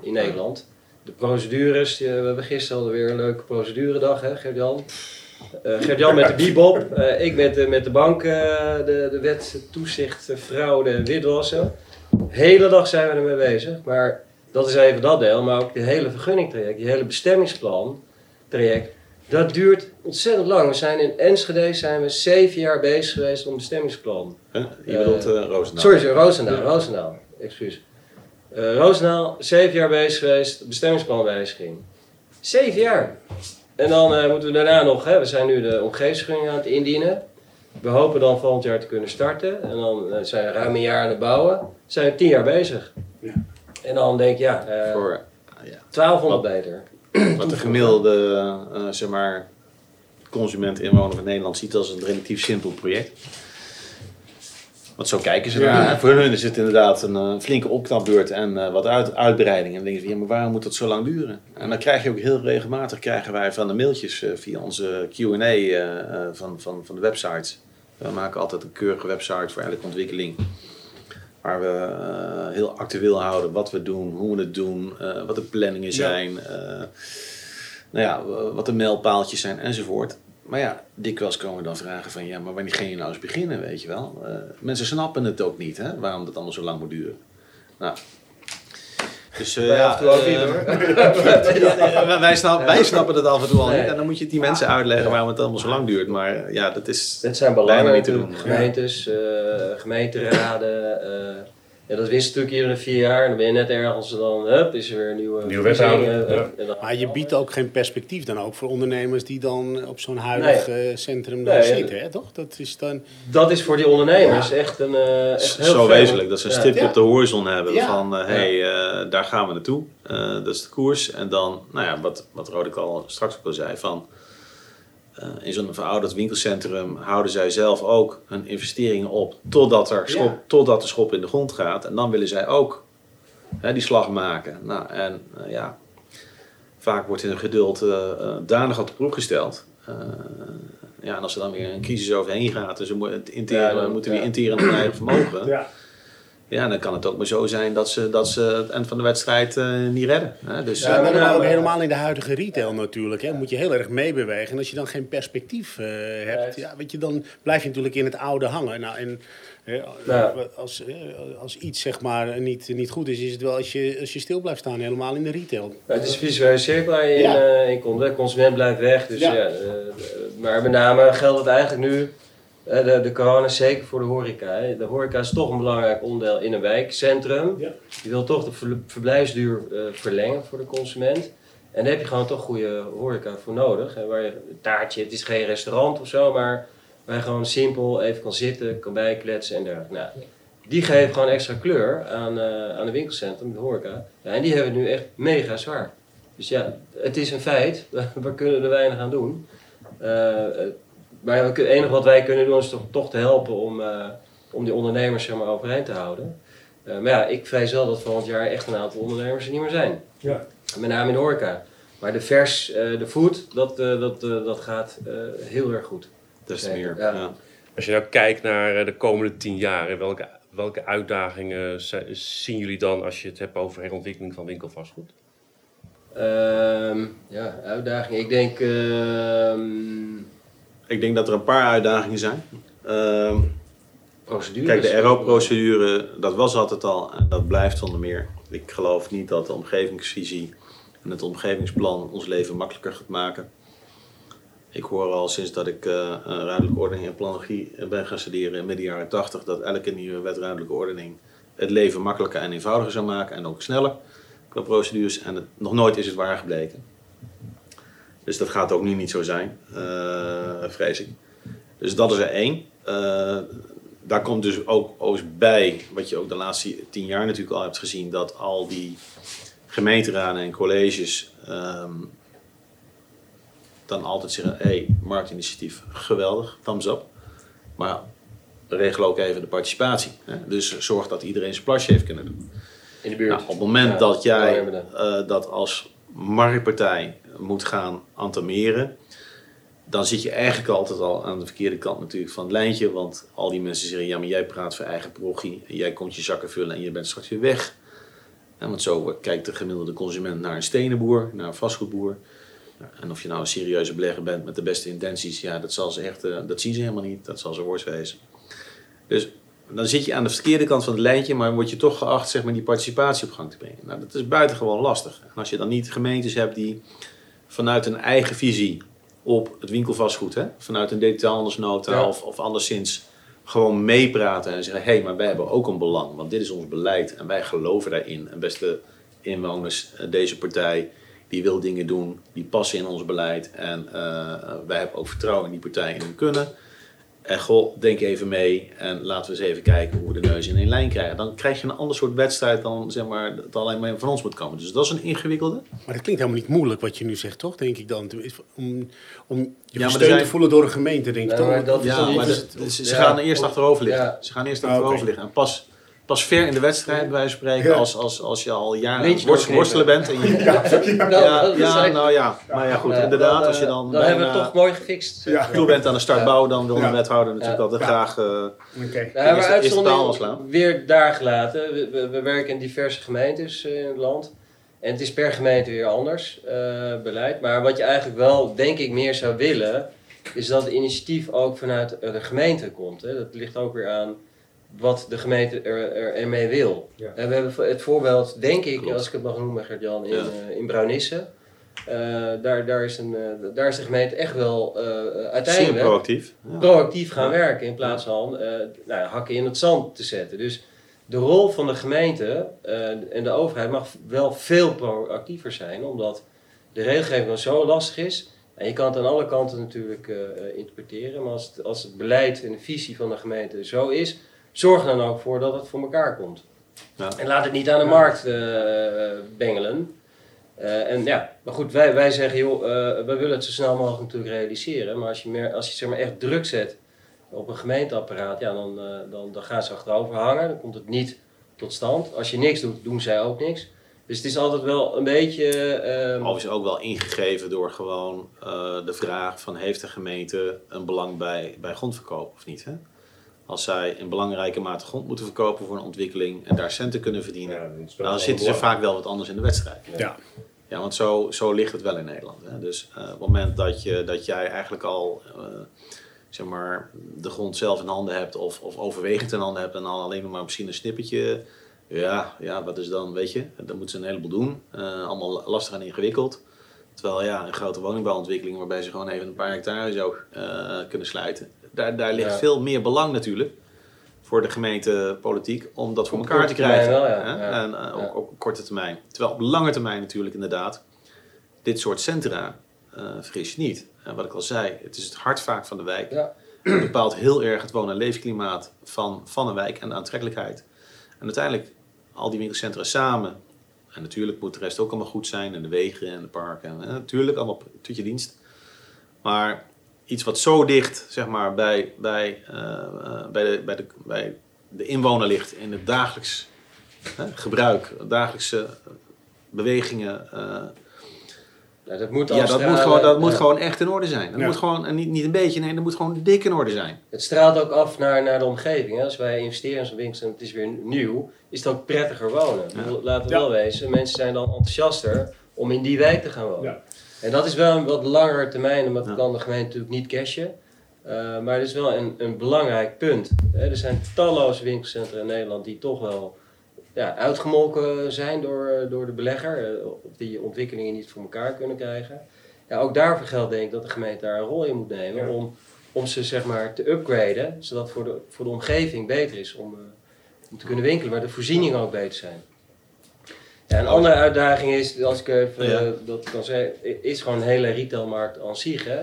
in Nederland. De procedures, we hebben gisteren alweer een leuke proceduredag, hè Gert-Jan? Gert-Jan met de bibop, eh, ik met, de met de bank, de, de wet toezicht, fraude, witwassen. Hele dag zijn we ermee bezig, maar dat is even dat deel. Maar ook de hele vergunningtraject, die hele bestemmingsplan traject, dat duurt ontzettend lang. We zijn in Enschede zijn we zeven jaar bezig geweest om bestemmingsplan. hè? je bedoelt eh Roosendaal. Sorry, sorry, Roosendaal, Roosendaal, excuus. Eh Roosendaal, zeven jaar bezig geweest, bestemmingsplanwijziging. Zeven jaar. En dan eh, moeten we daarna nog, hè, we zijn nu de omgevingsvergunning aan het indienen. We hopen dan volgend jaar te kunnen starten. En dan eh, zijn we ruim een jaar aan het bouwen. Zijn we tien jaar bezig. Ja. En dan denk ik, ja, eh Voor ja, 1200 meter. wat de gemiddelde eh, zeg maar, consument inwoner van Nederland ziet als een relatief simpel project. Want zo kijken ze Ja. naar. Voor hun is het inderdaad een eh, flinke opknapbeurt en eh, wat uit, uitbreiding. En dan denken ze, ja, maar waarom moet dat zo lang duren? En dan krijg je ook heel regelmatig krijgen wij van de mailtjes eh, via onze Q&A eh, eh, van, van, van de websites. We maken altijd een keurige website voor elke ontwikkeling. Waar we eh, heel actueel houden wat we doen, hoe we het doen, eh, wat de planningen zijn. eh, nou ja, wat de mijlpaaltjes zijn enzovoort. Maar ja, dikwijls komen we dan vragen van ja, maar wanneer ga je nou eens beginnen, weet je wel? Mensen snappen het ook niet, hè, waarom dat allemaal zo lang moet duren. Nou, dus eh, Wij ja, af en toe ook niet, hoor. wij, wij, snap- wij snappen het af en toe al Nee. niet. En dan moet je het die mensen uitleggen waarom het allemaal zo lang duurt. Maar eh, ja, dat is... Het zijn Bijna belangen niet te doen. Gemeentes, eh, gemeenteraden. Ja, dat wist natuurlijk iedere vier jaar. En dan ben je net ergens en dan hup, is er weer een nieuwe Nieuwe wethouder, eh, ja. dan- Maar je biedt ook geen perspectief dan ook voor ondernemers die dan op zo'n huidig eh, centrum dan Nee, zitten, hè, toch? Dat is dan... Dat is voor die ondernemers echt een eh echt heel zo veel. wezenlijk. Dat ze een Ja. stipje Ja. op de horizon hebben Ja. van... hé, hey, eh, daar gaan we naartoe. Eh, dat is de koers. En dan, nou ja, wat, wat Rodek al straks ook al zei van... eh, in zo'n verouderd winkelcentrum houden zij zelf ook hun investeringen op totdat, er schop, Ja. totdat de schop in de grond gaat. En dan willen zij ook hè, die slag maken. Nou, en eh, ja, vaak wordt hun geduld eh, danig op de proef gesteld. Ja, en als er dan weer een crisis overheen gaat en ze moeten interen, Ja, dan- moeten weer ja. interen op hun eigen vermogen. Ja. Dan kan het ook maar zo zijn dat ze, dat ze het eind van de wedstrijd eh, niet redden. Hè? Dus, Ja, eh, maar, dan ook helemaal in de huidige retail natuurlijk. Hè, moet je heel erg meebewegen. En als je dan geen perspectief eh, hebt, ja, weet je, dan blijf je natuurlijk in het oude hangen. Nou, en, Ja. als, eh, als iets zeg maar niet, niet goed is, is het wel als je, als je stil blijft staan, helemaal in de retail. Ja, het is een visuele cirkel waar je in, eh, in komt. De consument blijft weg. Dus, Ja. ja. eh, eh, maar met name geldt het eigenlijk nu, eh, de, de corona, zeker voor de horeca. Hè. De horeca is toch een belangrijk onderdeel in een wijkcentrum. Ja. Je wil toch de ver- verblijfsduur eh, verlengen voor de consument. En daar heb je gewoon toch goede horeca voor nodig. Waar je een taartje, het is geen restaurant of zo, maar waar je gewoon simpel even kan zitten, kan bijkletsen en dergelijke. Nou, die geven gewoon extra kleur aan, eh, aan de winkelcentrum, de horeca. Ja, en die hebben het nu echt mega zwaar. Dus ja, het is een feit. We kunnen er weinig aan doen. Eh, eh, maar we kunnen- het enige wat wij kunnen doen is toch, toch te helpen om, eh, om die ondernemers zeg maar, overeind te houden. Eh, maar ja, ik vrees wel dat volgend jaar echt een aantal ondernemers er niet meer zijn. Ja. Met name in de horeca. Maar de vers, eh, de food, dat, eh, dat, eh, dat gaat eh, heel erg goed. des te Zeker, meer. ja. Ja. Als je nou kijkt naar de komende tien jaar, welke, welke uitdagingen zi- zien jullie dan als je het hebt over herontwikkeling van winkelvastgoed? Ehm, ja, uitdaging. Ik denk. ehm Ik denk dat er een paar uitdagingen zijn. Ehm, procedures. Kijk, de RO-procedure, dat was altijd al en dat blijft zonder meer. Ik geloof niet dat de omgevingsvisie en het omgevingsplan ons leven makkelijker gaat maken. Ik hoor al sinds dat ik een ruimtelijke ordening en planologie ben gaan studeren in midden jaren 80 dat elke nieuwe wet ruimtelijke ordening het leven makkelijker en eenvoudiger zou maken en ook sneller qua procedures. En het, nog nooit is het waar gebleken. Dus dat gaat ook nu niet zo zijn, eh, vrees ik. Dus dat is er één. Eh, daar komt dus ook ook bij, wat je ook de laatste tien jaar natuurlijk al hebt gezien, dat al die gemeenteraden en colleges ehm, dan altijd zeggen: hé, hey, marktinitiatief, geweldig, thumbs up. Maar regel ook even de participatie. Hè? Dus zorg dat iedereen zijn plasje heeft kunnen doen. in de buurt. Nou, op het moment Ja, dat jij eh, dat als marktpartij moet gaan antameren, dan zit je eigenlijk altijd al aan de verkeerde kant natuurlijk van het lijntje. Want al die mensen zeggen, ja maar jij praat voor eigen parochie, jij komt je zakken vullen en je bent straks weer weg. En want zo kijkt de gemiddelde consument naar een stenenboer, naar een vastgoedboer. En of je nou een serieuze belegger bent met de beste intenties, ja, dat, zal ze echt, eh, dat zien ze helemaal niet. Dat zal ze worst wezen. Dus dan zit je aan de verkeerde kant van het lijntje, maar word je toch geacht zeg maar, die participatie op gang te brengen. Nou, dat is buitengewoon lastig. En als je dan niet gemeentes hebt die vanuit een eigen visie op het winkelvastgoed, hè, vanuit een detailhandelsnota Ja. of, of anderszins gewoon meepraten en zeggen: hé, hey, maar wij hebben ook een belang, want dit is ons beleid en wij geloven daarin. En beste inwoners, eh, deze partij die wil dingen doen, die passen in ons beleid en eh, wij hebben ook vertrouwen in die partij en hun kunnen. En goh, denk even mee en laten we eens even kijken hoe we de neus in één lijn krijgen. Dan krijg je een ander soort wedstrijd dan zeg maar, dat alleen maar van ons moet komen. Dus dat is een ingewikkelde. Maar dat klinkt helemaal niet moeilijk wat je nu zegt, toch? Denk ik dan. Om, om je steun zijn- te voelen door een gemeente, denk ik maar dat Ja, maar ze, ze ja. gaan eerst achterover liggen. Ja. Ze gaan eerst Ah, achterover liggen. En pas pas ver in de wedstrijd, bij wijze van spreken, Ja. als, als, als je al jaren worstelen bent. En je, Nou, ja, ja, eigenlijk- nou ja. Maar ja, goed, Nou, inderdaad, dan, als je eh, dan, Dan hebben we het bijna toch mooi gefixt. Ja. toe bent aan de start Ja. bouwen, dan wil Ja. wethouder natuurlijk Ja. altijd Ja. graag... eh, de taal uitzondering afslaan. weer daar gelaten. We, we, we werken in diverse gemeentes eh, in het land. En het is per gemeente weer anders, eh, beleid. Maar wat je eigenlijk wel, denk ik, meer zou willen, is dat het initiatief ook vanuit eh, de gemeente komt. Hè. Dat ligt ook weer aan wat de gemeente er, er, ermee wil. Ja. En we hebben het voorbeeld, denk ik, Klopt. als ik het mag noemen, Gert-Jan, in, Ja. eh, in Bruinisse. Eh, daar, daar, is een, eh, daar is de gemeente echt wel eh, zeer uiteindelijk proactief. Ja. proactief gaan Ja. werken in plaats van eh, nou, ja, hakken in het zand te zetten. Dus de rol van de gemeente eh, en de overheid mag wel veel proactiever zijn, omdat de regelgeving dan zo lastig is. En je kan het aan alle kanten natuurlijk interpreteren, maar als het, als het beleid en de visie van de gemeente zo is, zorg er dan ook voor dat het voor elkaar komt. Ja. En laat het niet aan de markt eh, bengelen. Eh, en ja, maar goed, wij, wij zeggen, joh, eh, we willen het zo snel mogelijk natuurlijk realiseren. Maar als je, meer, als je zeg maar, echt druk zet op een gemeenteapparaat, ja, dan, eh, dan, dan gaan ze achterover hangen. Dan komt het niet tot stand. Als je niks doet, doen zij ook niks. Dus het is altijd wel een beetje... ehm, Overigens ook wel ingegeven door gewoon eh, de vraag van heeft de gemeente een belang bij, bij grondverkoop of niet. Hè? Als zij in belangrijke mate grond moeten verkopen voor een ontwikkeling en daar centen kunnen verdienen, Ja, dan zitten ze vaak wel wat anders in de wedstrijd. Ja. Ja, want zo, zo ligt het wel in Nederland. Hè? Dus eh, op het moment dat, je, dat jij eigenlijk al eh, zeg maar, de grond zelf in handen hebt of, of overwegend in handen hebt en dan alleen maar misschien een snippertje. Ja, ja, wat is dan, weet je, dan moeten ze een heleboel doen. Eh, allemaal lastig en ingewikkeld. Terwijl ja, een grote woningbouwontwikkeling waarbij ze gewoon even een paar hectare zo kunnen sluiten. Daar, daar ligt Ja. veel meer belang natuurlijk voor de gemeentepolitiek om dat voor Op elkaar te krijgen. wel, ja. En eh, ook op korte termijn. Terwijl op lange termijn natuurlijk inderdaad dit soort centra, vergis je niet. En wat ik al zei, het is het hart vaak van de wijk. Het bepaalt heel erg het woon- en leefklimaat van, van een wijk en de aantrekkelijkheid. En uiteindelijk, al die winkelcentra samen. En natuurlijk moet de rest ook allemaal goed zijn. En de wegen en de parken. En, natuurlijk, allemaal tot je dienst. Maar iets wat zo dicht zeg maar, bij, bij, eh, eh, bij, de, bij, de, bij de inwoner ligt in het dagelijks hè, gebruik, dagelijkse bewegingen. eh, ja, dat moet ja, dat moet, gewoon, dat moet Ja. gewoon echt in orde zijn. Dat Ja. moet gewoon, en niet, niet een beetje, nee, dat moet gewoon dik in orde zijn. Het straalt ook af naar, naar de omgeving. Hè. Als wij investeren in zo'n winkel en het is weer nieuw, is het ook prettiger wonen. Laten we Ja. wel wezen, mensen zijn dan enthousiaster om in die wijk te gaan wonen. En dat is wel een wat langere termijn, en dat Ja. kan de gemeente natuurlijk niet cashen. Eh, maar het is wel een, een belangrijk punt. Hè. Er zijn talloze winkelcentra in Nederland die toch wel ja, uitgemolken zijn door, door de belegger. eh, of die ontwikkelingen niet voor elkaar kunnen krijgen. Ja, ook daarvoor geldt denk ik dat de gemeente daar een rol in moet nemen. Ja. Om, om ze zeg maar te upgraden, zodat het voor de, voor de omgeving beter is om, eh, om te kunnen winkelen, maar de voorzieningen ook beter zijn. Ja, een andere uitdaging is, als ik even Ja. eh, dat kan zeggen, is gewoon een hele retailmarkt aan zich. Hè.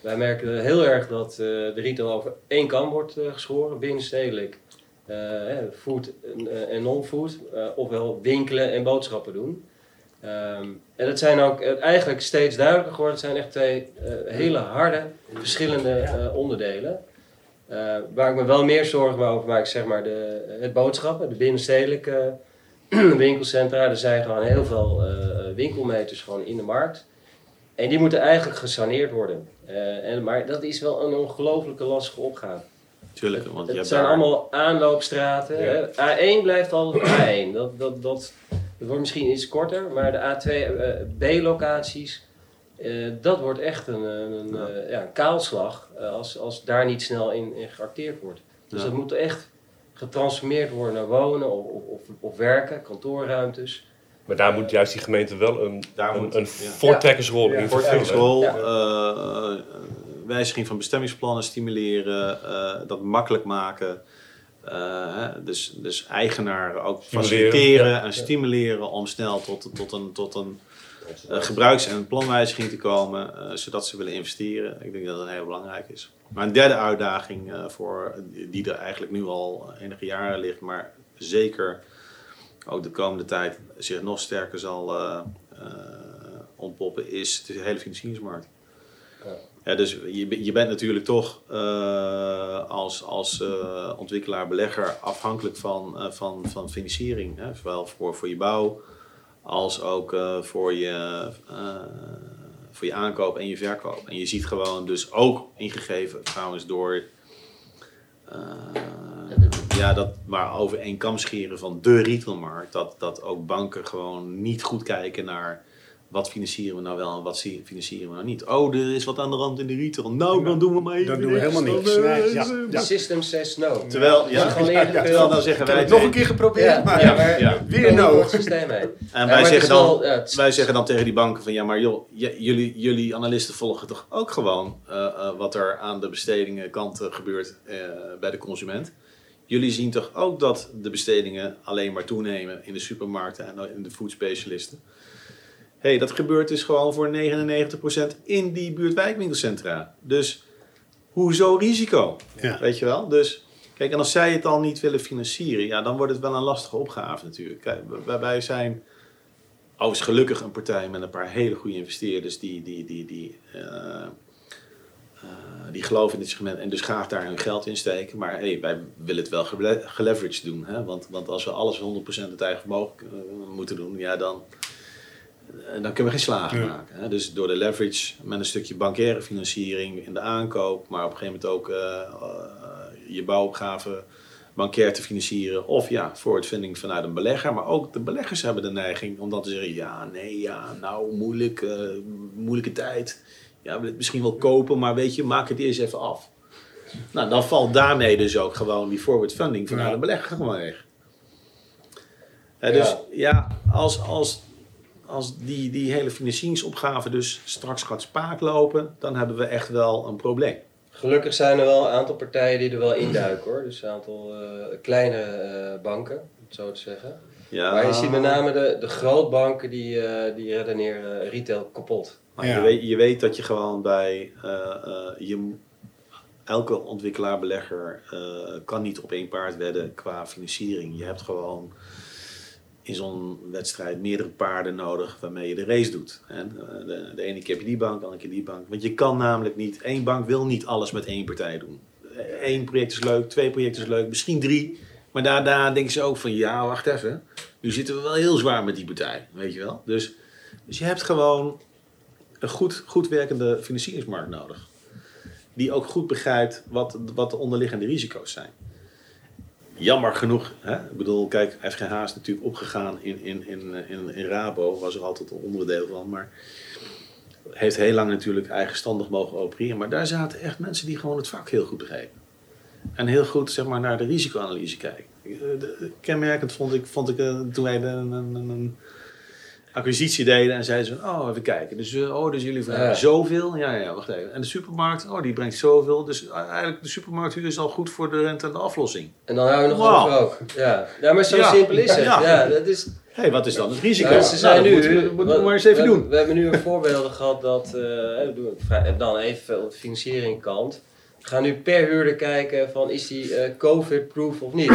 Wij merken heel erg dat eh, de retail over één kam wordt eh, geschoren, binnenstedelijk. eh, hè, food en, non-food, eh, ofwel winkelen en boodschappen doen. Ehm, en dat zijn ook eigenlijk steeds duidelijker geworden. Het zijn echt twee eh, hele harde, verschillende eh, onderdelen. Eh, waar ik me wel meer zorgen over maak, is zeg maar de, het boodschappen, de binnenstedelijke winkelcentra. Er zijn gewoon heel veel eh, winkelmeters gewoon in de markt. En die moeten eigenlijk gesaneerd worden. Eh, en, maar dat is wel een ongelooflijke lastige opgave. Tuurlijk, want je Het zijn daar... allemaal aanloopstraten. Ja. hè. A1 blijft altijd A1. Dat, dat, dat, dat wordt misschien iets korter, maar de A2 eh, B-locaties, eh, dat wordt echt een, een, Ja. ja, een kaalslag als, als daar niet snel in, in geacteerd wordt. Dus Ja. dat moet echt getransformeerd worden naar wonen of, of, of, of werken, kantoorruimtes. Maar daar moet juist die gemeente wel een, Daar een, moet- een ja. voortrekkersrol Ja. in Voortrekkersrol, eh, eh, wijziging van bestemmingsplannen stimuleren, eh, dat makkelijk maken. Eh, hè, dus, dus eigenaren ook Stimuleren, faciliteren ja. en stimuleren om snel tot, tot een, tot een eh, gebruiks- en planwijziging te komen, eh, zodat ze willen investeren. Ik denk dat dat heel belangrijk is. Maar een derde uitdaging eh, voor, die er eigenlijk nu al enige jaren ligt, maar zeker ook de komende tijd zich nog sterker zal ontpoppen, is de hele financieringsmarkt. Ja, dus je, je bent natuurlijk toch uh, als, als uh, ontwikkelaar, belegger afhankelijk van, uh, van, van financiering. Hè? Zowel voor, voor je bouw als ook voor, je, voor je aankoop en je verkoop. En je ziet gewoon dus ook ingegeven trouwens door ja, dat maar over één kam scheren van de retailmarkt. Dat, dat ook banken gewoon niet goed kijken naar wat financieren we nou wel en wat financieren we nou niet. Oh, er is wat aan de rand in de retail. Nou, dan doen we maar even Dan doen we helemaal niks. Nee, ja, ja. System says no. Terwijl, ja, terwijl dan zeggen wij... het nog een keer geprobeerd, maar, ja, maar weer no. Het systeem heen. En wij, zeggen dan, wij zeggen dan tegen die banken van... Ja, maar joh, jullie, jullie analisten volgen toch ook gewoon... Uh, uh, wat er aan de bestedingenkant uh, gebeurt bij de consument. Jullie zien toch ook dat de bestedingen alleen maar toenemen in de supermarkten en in de foodspecialisten hey, dat gebeurt dus gewoon voor 99% in die buurtwijkwinkelcentra. Dus hoezo risico? Ja. Weet je wel? Dus kijk, en als zij het al niet willen financieren, ja, dan wordt het wel een lastige opgave natuurlijk. Kijk, wij zijn overigens gelukkig een partij met een paar hele goede investeerders die, die, die, die, uh, uh, die geloven in dit segment en dus graag daar hun geld in steken. Maar hey, wij willen het wel geleveraged doen. Hè? Want, want als we alles 100% het eigen vermogen uh, moeten doen, ja, dan, dan kunnen we geen slagen maken. Hè? Dus door de leverage met een stukje bankaire financiering in de aankoop, maar op een gegeven moment ook uh, uh, je bouwopgave bankair te financieren. Of ja, funding vanuit een belegger. Maar ook de beleggers hebben de neiging om dan te zeggen: ja, nee, ja, nou, moeilijk, uh, moeilijke tijd. Ja, we willen het misschien wel kopen, maar weet je, maak het eerst even af. Nou, dan valt daarmee dus ook gewoon die forward funding vanuit een belegger gewoon weg. dus ja, als, als als die, die hele financieringsopgave dus straks gaat spaak lopen, dan hebben we echt wel een probleem. Gelukkig zijn er wel een aantal partijen die er wel induiken hoor. Dus een aantal uh, kleine uh, banken, om het zo te zeggen. Ja. Maar je ziet met name de, de grootbanken die, uh, die redeneren retail kapot. Maar ja. je, weet, je weet dat je gewoon bij je, elke ontwikkelaar, belegger kan niet op één paard wedden qua financiering. Je hebt gewoon in zo'n wedstrijd meerdere paarden nodig waarmee je de race doet. De, de, ene keer heb je die bank, de andere keer die bank. Want je kan namelijk niet, één bank wil niet alles met één partij doen. Eén project is leuk, twee projecten is leuk, misschien drie. Maar daarna denken ze ook van, ja, wacht even. Nu zitten we wel heel zwaar met die partij, weet je wel. Dus, dus je hebt gewoon een goed, goed werkende financieringsmarkt nodig. Die ook goed begrijpt wat, wat de onderliggende risico's zijn jammer genoeg, hè? ik bedoel, kijk, FGH is natuurlijk opgegaan in, in, in, in, in Rabo, was er altijd een onderdeel van, maar heeft heel lang natuurlijk eigenstandig mogen opereren. Maar daar zaten echt mensen die gewoon het vak heel goed begrepen. En heel goed zeg maar, naar de risicoanalyse kijken. Kenmerkend vond ik, vond ik eh, toen wij een, een, een acquisitie deden en zeiden ze: Oh, even kijken. Dus, uh, oh, dus jullie vragen ja. zoveel. Ja, ja, wacht even. En de supermarkt, oh, die brengt zoveel. Dus eigenlijk de supermarkthuur is al goed voor de rente en de aflossing. En dan hou je nog wow. over ook. Ja. ja, maar zo ja. simpel is het. Ja. dat is. Hé, hey, wat is dan het risico? Ja, ze zijn nou, nu, moeten, we, moeten we maar eens even we, doen. We hebben nu een voorbeelden gehad dat, uh, doen dan even op de financiering kant. We gaan nu per huurder kijken van is die uh, COVID-proof of niet.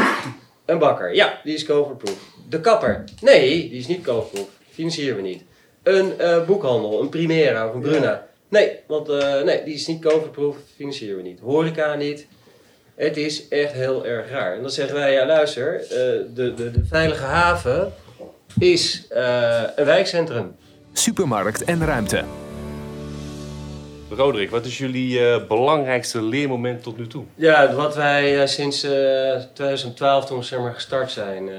Een bakker, ja, die is COVID-proof. De kapper, nee, die is niet COVID-proof financieren we niet. Een uh, boekhandel, een Primera of een Bruna. Nee, want uh, nee, die is niet COVID-proof, financieren we niet. Horeca niet. Het is echt heel erg raar. En dan zeggen wij, ja luister, uh, de, de, de veilige haven is een wijkcentrum. Supermarkt en ruimte. Roderick, wat is jullie uh, belangrijkste leermoment tot nu toe? Ja, wat wij uh, sinds uh, 2012, toen we zeg maar, gestart zijn,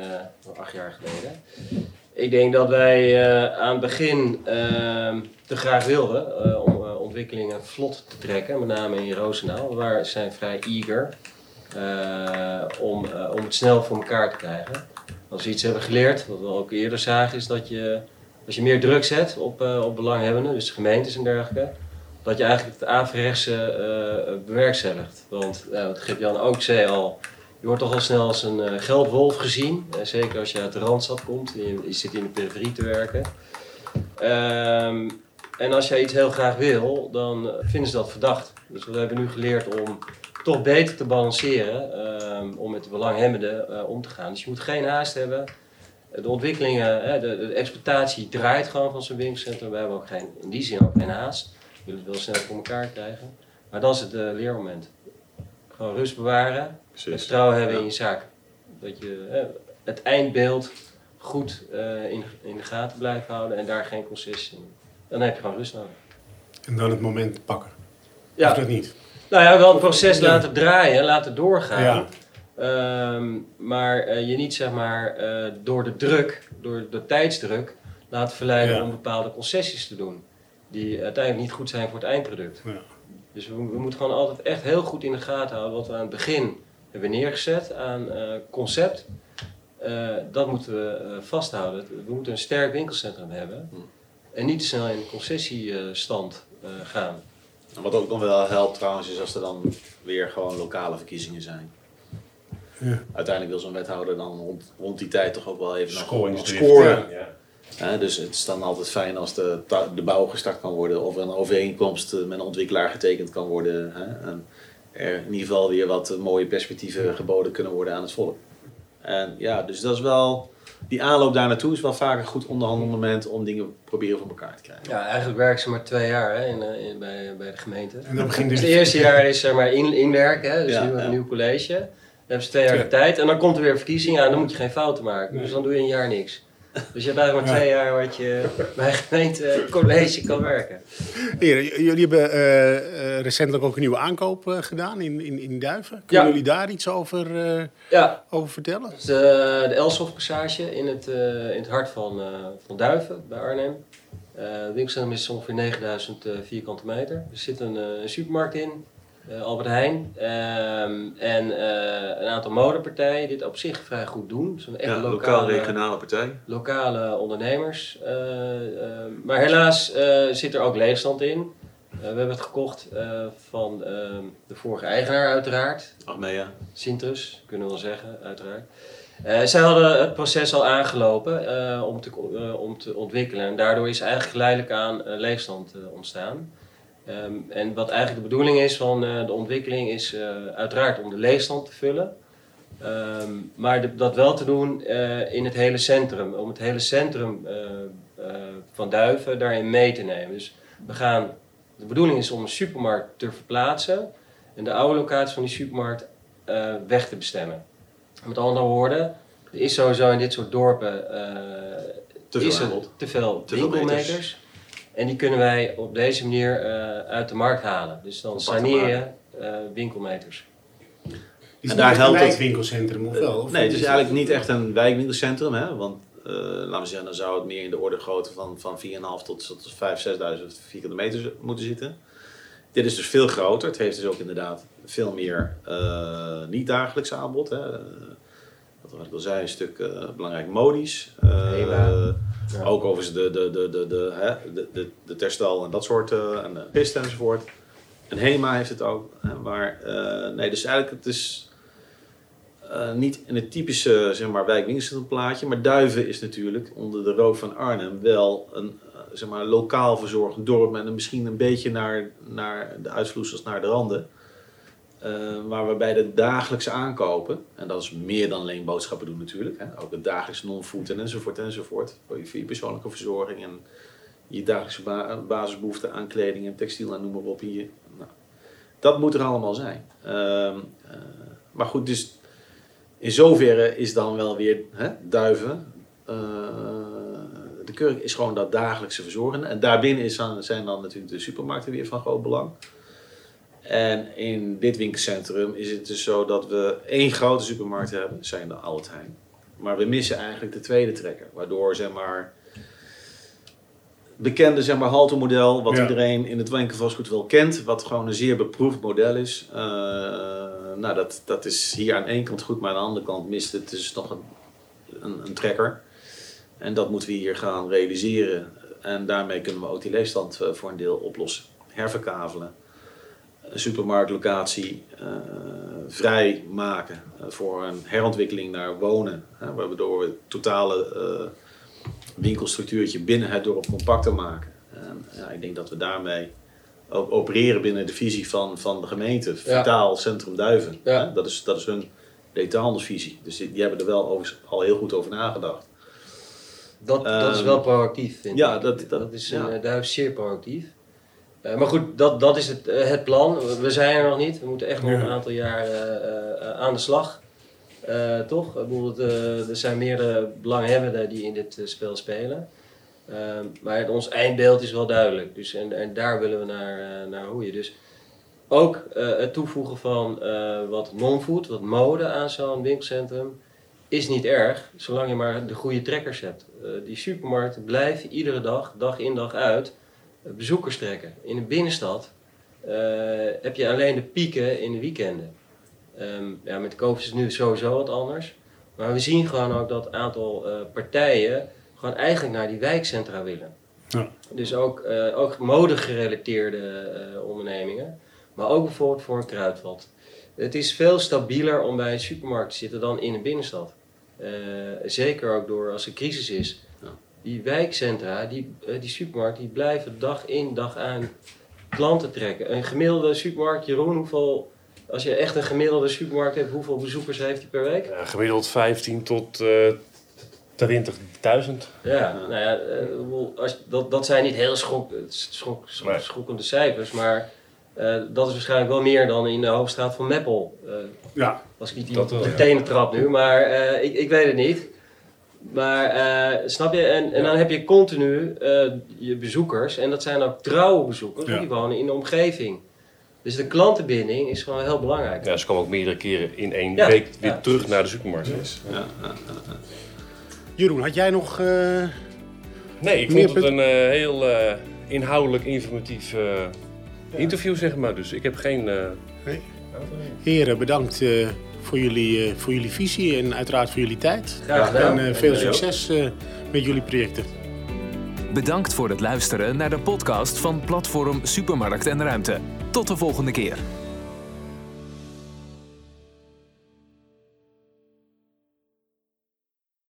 acht jaar geleden, ik denk dat wij uh, aan het begin uh, te graag wilden uh, om ontwikkelingen vlot te trekken, met name in Roosendaal. We zijn vrij eager om, om het snel voor elkaar te krijgen. Als we iets hebben geleerd, wat we ook eerder zagen, is dat je, als je meer druk zet op, op belanghebbenden, dus gemeentes en dergelijke, dat je eigenlijk het averechtse bewerkstelligt. Want wat Gip-Jan ook zei al, je wordt toch al snel als een uh, geldwolf gezien. Uh, zeker als je uit de Randstad komt je, je zit in de periferie te werken. Um, en als jij iets heel graag wil, dan vinden ze dat verdacht. Dus we hebben nu geleerd om toch beter te balanceren, um, om met de belanghebbenden om te gaan. Dus je moet geen haast hebben. De ontwikkelingen, de, de exploitatie draait gewoon van zijn winkelcentrum. We hebben ook geen, in die zin ook geen haast. wil het wel snel voor elkaar krijgen. Maar dan is het leermoment. Gewoon rust bewaren. Precies. Vertrouwen hebben Ja. in je zaak. Dat je eh, het eindbeeld goed eh, in, in de gaten blijft houden en daar geen concessie in. Dan heb je gewoon rust nodig. En dan het moment pakken. Ja, Of dat niet? nou ja, wel het proces Ja. laten draaien, laten doorgaan. Ja. Ehm, maar eh, je niet zeg maar eh, door de druk, door de tijdsdruk, laten verleiden Ja. om bepaalde concessies te doen. Die uiteindelijk niet goed zijn voor het eindproduct. Ja. Dus we, we moeten gewoon altijd echt heel goed in de gaten houden wat we aan het begin hebben neergezet aan eh, concept. Eh, dat moeten we eh, vasthouden. We moeten een sterk winkelcentrum hebben. Hm. En niet te snel in de concessiestand eh, gaan. En wat ook nog wel helpt trouwens is als er dan weer gewoon lokale verkiezingen zijn. Ja. Uiteindelijk wil zo'n wethouder dan rond, rond die tijd toch ook wel even Scoringsdrift, scoren. Ja. Hè, dus het is dan altijd fijn als de, de bouw gestart kan worden of een overeenkomst eh, met een ontwikkelaar getekend kan worden. Hè, en er in ieder geval weer wat eh, mooie perspectieven geboden kunnen worden aan het volk. En ja, dus dat is wel, die aanloop daar naartoe is wel vaak een goed onderhandelmoment om dingen proberen voor elkaar te krijgen. Ja, eigenlijk werken ze maar twee jaar hè, in, eh, in, bij, bij de gemeente. En dan begint Dus het eerste jaar is zeg maar in, inwerken, hè, dus Ja, nu een ja. nieuw college. Dan hebben ze twee jaar Ja. de tijd en dan komt er weer verkiezingen aan, dan moet je geen fouten maken. Nee. Dus dan doe je een jaar niks. Dus je hebt eigenlijk maar twee jaar wat je bij een gemeente college kan werken. Heren, jullie hebben eh, eh, recentelijk ook een nieuwe aankoop eh, gedaan in, in, in Duiven. Kunnen Ja. jullie daar iets over, eh, Ja, over vertellen? is de, Elsof Passage in het, eh, in het hart van, eh, van Duiven bij Arnhem. Eh het winkelcentrum is ongeveer 9000 eh, vierkante meter. Er zit een, eh, supermarkt in, eh, Albert Heijn. Ehm, en eh, een aantal modepartijen die het op zich vrij goed doen. Zo'n echt Ja, lokale, lokaal-regionale partij. lokale ondernemers. Eh, eh, maar helaas eh, zit er ook leegstand in. Eh, we hebben het gekocht eh, van ehm, de vorige eigenaar uiteraard. Achmea. Sintrus, kunnen we wel zeggen, uiteraard. Eh, zij hadden het proces al aangelopen eh, om, te, eh, om te ontwikkelen. En daardoor is eigenlijk geleidelijk aan eh, leegstand eh, ontstaan. Ehm, en wat eigenlijk de bedoeling is van eh, de ontwikkeling is eh, uiteraard om de leegstand te vullen. Ehm, maar de- dat wel te doen eh, in het hele centrum. Om het hele centrum van Duiven daarin mee te nemen. Dus we gaan, de bedoeling is om een supermarkt te verplaatsen. En de oude locatie van die supermarkt weg te bestemmen. Met andere woorden, er is sowieso in dit soort dorpen Te veel is er te veel. En die kunnen wij op deze manier eh, uit de markt halen. Dus dan saneer je eh, winkelmeters. Is En het daar echt een helpt het- wijkwinkelcentrum of wel? Of nee, het is eigenlijk niet echt een wijkwinkelcentrum. Hè? Want eh, laten we zeggen, dan zou het meer in de orde grootte van, van 4.500 tot, tot 5.000, 6.000 vierkante meter moeten zitten. Dit is dus veel groter. Het heeft dus ook inderdaad veel meer eh, niet-dagelijks aanbod. Hè? Wat ik al zei, een stuk eh, belangrijk modisch. Eh, Hema. Ook overigens de, de, de, de, de, de, de, de terstal en dat soort, eh, en de pist enzovoort. En HEMA heeft het ook. Maar eh, nee, dus eigenlijk het is eh, niet in het typische zeg maar, wijkwinkelcentrumplaatje. Maar Duiven is natuurlijk onder de rook van Arnhem wel een zeg maar, lokaal verzorgd dorp. Een, misschien een beetje naar, naar de uitvloeisels naar de randen. Eh, waar we bij de dagelijkse aankopen, en dat is meer dan alleen boodschappen doen natuurlijk, hè, ook het dagelijks non-food en enzovoort enzovoort, voor je, voor je persoonlijke verzorging en je dagelijkse ba- basisbehoeften aan kleding en textiel en noem maar op. Hier. Nou, dat moet er allemaal zijn. Ehm, eh, maar goed, dus in zoverre is dan wel weer hè, duiven. eh, de kurk is gewoon dat dagelijkse verzorgen. En daarbinnen is dan, zijn dan natuurlijk de supermarkten weer van groot belang. En in dit winkelcentrum is het dus zo dat we één grote supermarkt hebben, zijn de Albert Heijn. Maar we missen eigenlijk de tweede trekker. Waardoor zeg maar bekende zeg maar, haltemodel, wat Ja. iedereen in het winkelvastgoed wel kent, wat gewoon een zeer beproefd model is. eh, nou, dat, dat is hier aan één kant goed, maar aan de andere kant mist het dus nog een, een, een trekker. En dat moeten we hier gaan realiseren. En daarmee kunnen we ook die leefstand eh, voor een deel oplossen. Herverkavelen. Een supermarktlocatie eh, vrij maken eh, voor een herontwikkeling naar wonen. Hè, waardoor we het totale eh, winkelstructuurtje binnen het dorp compacter maken. En ja, ik denk dat we daarmee ook opereren binnen de visie van, van de gemeente. Vitaal Centrum Duiven. Ja. Hè, dat, is, dat is hun detailhandelsvisie. Dus die, die hebben er wel al heel goed over nagedacht. Dat, dat is Ehm, wel proactief, vind ja, ik. dat- dat- is ja. een, eh, Duif zeer proactief. Eh, maar goed, dat, dat is het, eh, het plan. We zijn er nog niet. We moeten echt nog een aantal jaar eh, aan de slag. Toch? Ik bedoel, er zijn meerdere belanghebbenden die in dit spel spelen. Ehm, maar het- ons eindbeeld is wel duidelijk. Dus, en, en daar willen we naar, naar roeien. Dus ook het toevoegen van wat non-food, wat mode aan zo'n winkelcentrum, is niet erg, zolang je maar de goede trekkers hebt. Die supermarkten blijven iedere dag, dag in dag uit, bezoekers trekken. In de binnenstad eh, heb je alleen de pieken in de weekenden. Ehm, ja, met COVID is het nu sowieso wat anders. Maar we zien gewoon ook dat een aantal eh, partijen gewoon eigenlijk naar die wijkcentra willen. Ja. Dus ook, eh ook modegerelateerde ondernemingen. Maar ook bijvoorbeeld voor een kruidvat. Het is veel stabieler om bij een supermarkt te zitten dan in een binnenstad. Zeker ook door als er crisis is. Die wijkcentra, die, eh, die supermarkt, die blijven dag in dag aan klanten trekken. Een gemiddelde supermarkt, Jeroen, hoeveel, als je echt een gemiddelde supermarkt hebt, hoeveel bezoekers heeft die per week? Ja, gemiddeld 15 tot eh 20.000. Ja, nou ja, eh, als, dat, dat zijn niet heel schok, schok, schok- Nee. schokkende cijfers, maar eh, dat is waarschijnlijk wel meer dan in de hoofdstraat van Meppel. Eh, Ja, als ik niet die wel, de tenen trap nu, maar eh, ik, ik weet het niet. Maar eh, snap je, en, en dan heb je continu eh, je bezoekers, en dat zijn ook trouwe bezoekers, Ja. die wonen in de omgeving. Dus de klantenbinding is gewoon heel belangrijk. Ja, ze komen ook meerdere keren in één Ja, week weer ja. terug naar de supermarkt. Ja, ja. Jeroen, had jij nog... eh, Nee, ik vond het een eh, heel eh, inhoudelijk informatief eh, interview, zeg maar. Dus ik heb geen... eh, Nee. heren, bedankt eh, voor, jullie, eh, voor jullie visie en uiteraard voor jullie tijd. Graag gedaan. En eh, veel succes eh, met jullie projecten. Bedankt voor het luisteren naar de podcast van Platform Supermarkt en Ruimte. Tot de volgende keer.